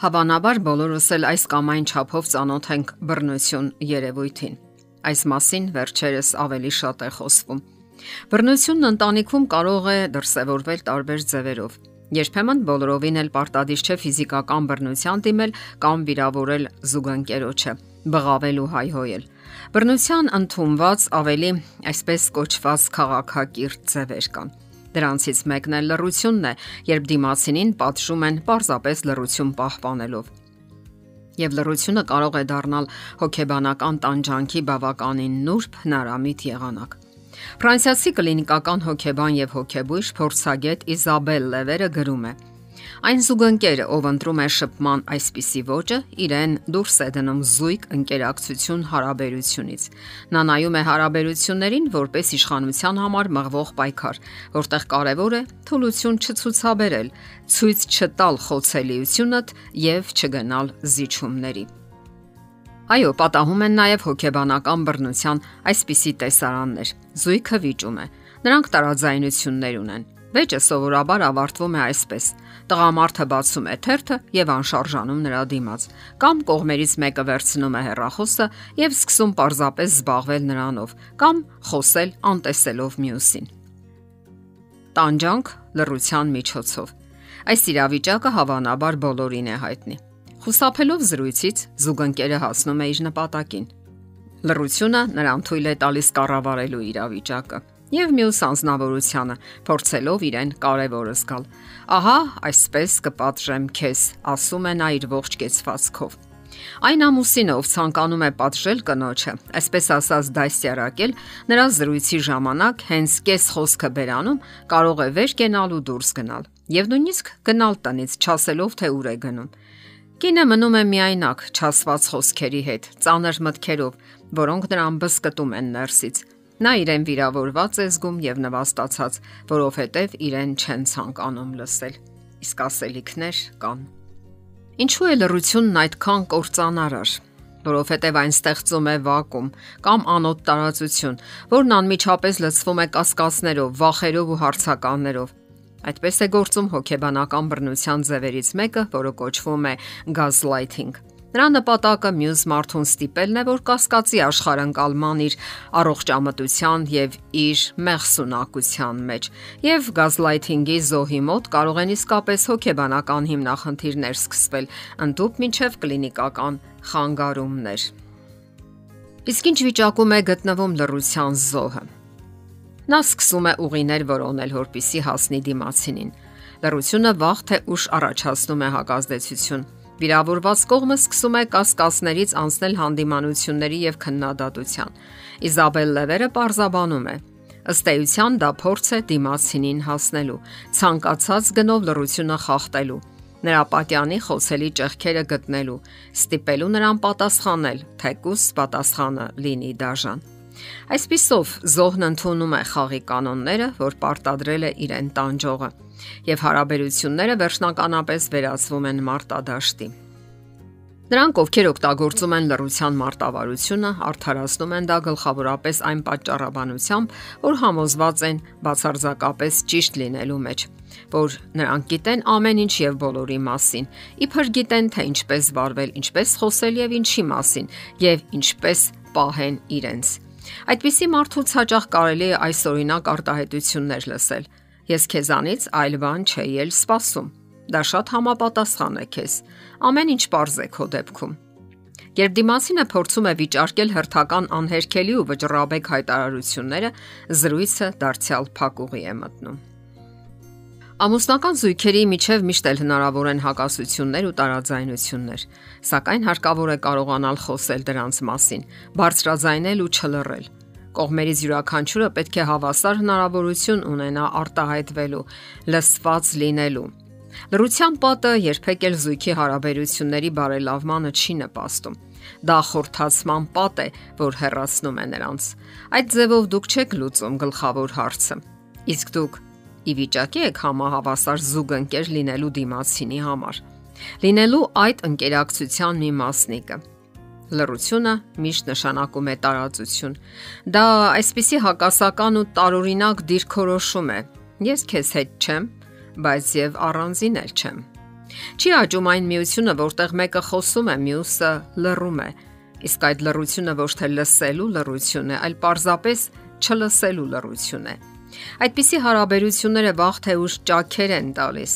Հավանաբար բոլորս էլ այս կամ այն չափով ծանոթ ենք բռնություն երևույթին։ Այս մասին վերջերս ավելի շատ է խոսվում։ Բռնությունն ընտանիքում կարող է դրսևորվել տարբեր ձևերով։ Երբեմն բոլորովին էլ պարտադիր չէ ֆիզիկական բռնության դիմել կամ վիրավորել զուգընկերոջը, բղավել ու հայհոյել։ Բռնության ընդունված ավելի այսպես կոչված քաղաքակիրթ ձևեր կան Դրանցից մեկն է լռությունն է, երբ դիմացինին պատժում են պարզապես լռություն պահպանելով։ Եվ լռությունը կարող է դառնալ հոգեբանական տանջանքի բավականին նուրբ հնարամիտ եղանակ։ Ֆրանսիացի կլինիկական հոգեբան եւ հոգեբույժ փորձագետ Իզաբել Լևերը գրում է. Այն զուգընկերը, ով ընտրում է շփման այսպիսի ոճը, իրեն դուրս է դնում զույգ ընկերակցություն հարաբերությունից։ Նա նայում է հարաբերություններին որպես իշխանության համար մղվող պայքար, որտեղ կարևոր է թուլություն չցուցաբերել, ցույց չտալ խոցելիությունդ եւ չգնալ զիջումների։ Այո, պատահում են նաև հոգեբանական բռնության այսպիսի տեսարաններ։ Զույգը վիճում է։ Նրանք տարաձայնություններ ունեն Վեճը սովորաբար ավարտվում է այսպես. տղամարդը բացում է թերթը եւ անշարժանում նրա դիմաց, կամ կողմերից մեկը վերցնում է հեռախոսը եւ սկսում պարզապես զբաղվել նրանով, կամ խոսել անտեսելով մյուսին։ Տանջանք լռության միջոցով։ Այս իրավիճակը հավանաբար բոլորին է հայտնի։ Խուսափելով զրույցից զուգընկերը հասնում է իր նպատակին։ Լռությունը նրան թույլ է տալիս կառավարելու իրավիճակը եւ մյուս անznավորությունը, փորձելով իրեն կարևորը զգալ։ Ահա, այսպես կպատժեմ քեզ, ասում է նա իր ողջ կեցվածքով։ Այն ամուսինը, ով ցանկանում է պատժել կնոջը, այսպես ասած դասյարակել, նրա զրույցի ժամանակ հենց կես խոսքը բերանում կարող է վեր կենալ ու դուրս գնալ, եւ նույնիսկ գնալ տնից, չասելով թե ուր է գնում։ Կինը մնում է միայնակ, չասված խոսքերի հետ, ծանր մտքերով, որոնք նրան բսկտում են ներսից, Նա իրեն վիրավորված է զգում եւ նվաստացած, որովհետեւ իրեն չեն ցանկանում լսել։ Իսկ ասելիքներ կան։ Ինչու է լռությունն այդքան կործանարար որովհետև այն ստեղծում է վակուում կամ անոտ տարածություն, որն անմիջապես լցվում է կասկածներով, վախերով ու հարցականներով։ Այդպես է գործում հոգեբանական բռնության ձևերից մեկը, որը կոչվում է gaslighting։ Նրա նպատակը մյուս մարդուն ստիպելն է, որ կասկածի աշխարհընկալման իր առողջամտության եւ իր մեղսունակության մեջ։ Եվ գազլայթինգի զոհի մոտ կարող են իսկապես հոգեբանական հիմնախնդիրներ սկսվել, ընդդուպ մինչև կլինիկական խանգարումներ։ Իսկ ինչ վիճակում է գտնվում լռության զոհը։ Նա սկսում է ուղիներ որոնել, որpիսի հասնի դիմացինին։ Լռությունը վաղ թե ուշ առաջացնում է հակազդեցություն Վիրավորված կողմը սկսում է կասկածներից անցնել հանդիմանությունների եւ քննադատության։ Իզաբել Լևերը պարզաբանում է. Ըստ էության դա փորձ է դիմացինին հասնելու, ցանկացած գնով լռությունը խախտելու, նրա պատյանի խոցելի ճեղքերը գտնելու, ստիպելու նրան պատասխանել, թեկուս պատասխանը լինի դաժան։ Այսպիսով զոհն ընդունում է խաղի կանոնները, որ պարտադրել է իրեն տանջողը եւ հարաբերությունները վերջնականապես վերածվում են մարտադաշտի։ Նրանք, ովքեր օգտագործում են լռության մարտավարությունը, արդարացնում են դա գլխավորապես այն պատճառաբանությամբ, որ համոզված են բացարձակապես ճիշտ լինելու մեջ, որ նրանք գիտեն ամեն ինչ եւ բոլորի մասին, իբր գիտեն թե ինչպես վարվել, ինչպես խոսել եւ ինչի մասին եւ ինչպես պահեն իրենց։ Այդպիսի մարդուց հաճախ կարելի է այսօրինակ արտահայտություններ լսել, Ես քեզանից այլ բան չէի էլ սպասում։ Դա շատ համապատասխան է քեզ։ Ամեն ինչ པարզ է քո դեպքում։ Երբ դիմացինը փորձում է վիճարկել հերթական անհերքելի ու վճռաբեկ հայտարարությունները, զրույցը դարձյալ փակուղի է մտնում։ Ամուսնական զույգերի միջև միշտ էլ հնարավոր են հակասություններ ու տարաձայնություններ, սակայն հարկավոր է կարողանալ խոսել դրանց մասին, բարձրաձայնել ու չլռել Կողմերից յուրաքանչյուրը պետք է հավասար հնարավորություն ունենա արտահայտվելու, լսված լինելու։ Լրության պատը երբեք էլ զույգի հարաբերությունների բարելավմանը չի նպաստում։ Դա խորթացման պատ է, որ հեռացնում է նրանց։ Այդ ձևով դուք չեք լուծում գլխավոր հարցը։ Իսկ դուք ի վիճակի եք համահավասար զուգընկեր լինելու դիմացինի համար։ Լինելու այդ ընկերակցության մի մասնիկը Լռությունը միշտ նշանակում է տարածություն։ Դա այսպիսի հակասական ու տարօրինակ դիրքորոշում է։ Ես քեզ հետ չեմ, բայց եւ առանձին էլ չեմ։ Չի աճում այն միությունը, որտեղ մեկը խոսում է, մյուսը լռում է։ Իսկ այդ լռությունը ոչ թե լսելու լռություն է, այլ պարզապես չլսելու լռություն է։ Այդպիսի հարաբերությունները վաղ թե ուշ ճաքեր են տալիս։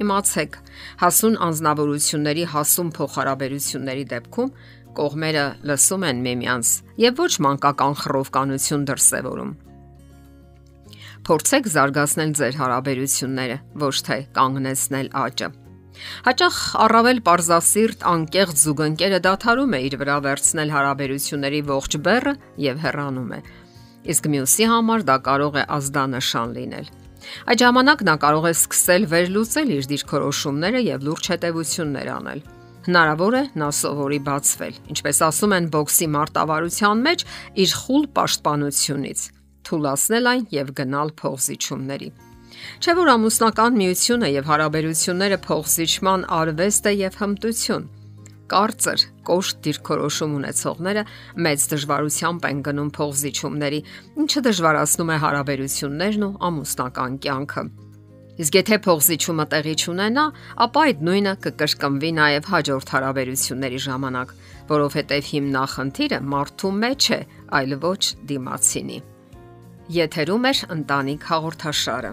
Իմացեք, հասուն անznավորությունների հասուն փոխհարաբերությունների դեպքում կողմերը լսում են միմյանց եւ ոչ մանկական խռովկանություն դրսևորում։ Փորձեք զարգացնել ձեր հարաբերությունները, ոչ թե կանգնեցնել աճը։ Հաճախ առավել པարզասիրտ անկեղծ զուգընկերը դադարում է իր վրա վերցնել հարաբերությունների ողջ բեռը եւ հեռանում է։ Իսկ մյուսի համար դա կարող է ազդանշան լինել։ Այդ ժամանակ նա կարող է սկսել վերլուծել իր դիրքորոշումները եւ լուրջ հետևություններ անել։ Հնարավոր է նա սովորի բացվել, ինչպես ասում են բոքսի մարտավարության մեջ, իր խուլ պաշտպանությունից, թուլացնել այն եւ գնալ փողզիչումների։ Չէ՞ որ ամուսնական միությունը եւ հարաբերությունները փոխզիջման արվեստ է եւ հմտություն։ Կարծր, կոշտ դիրքորոշում ունեցողները մեծ դժվարությամբ են գնում փոխզիջումների, ինչը դժվարացնում է հարաբերություններն ու ամուսնական կյանքը։ Իսկ եթե փոխզիջումը տեղի չունենա, ապա այդ նույնը կկրկնվի նաև հաջորդ հարաբերությունների ժամանակ, որովհետև հիմնախնդիրը մարդու մեջ է, այլ ոչ դիմացինի։ Եթերում է ընտանիք հաղորդաշարը։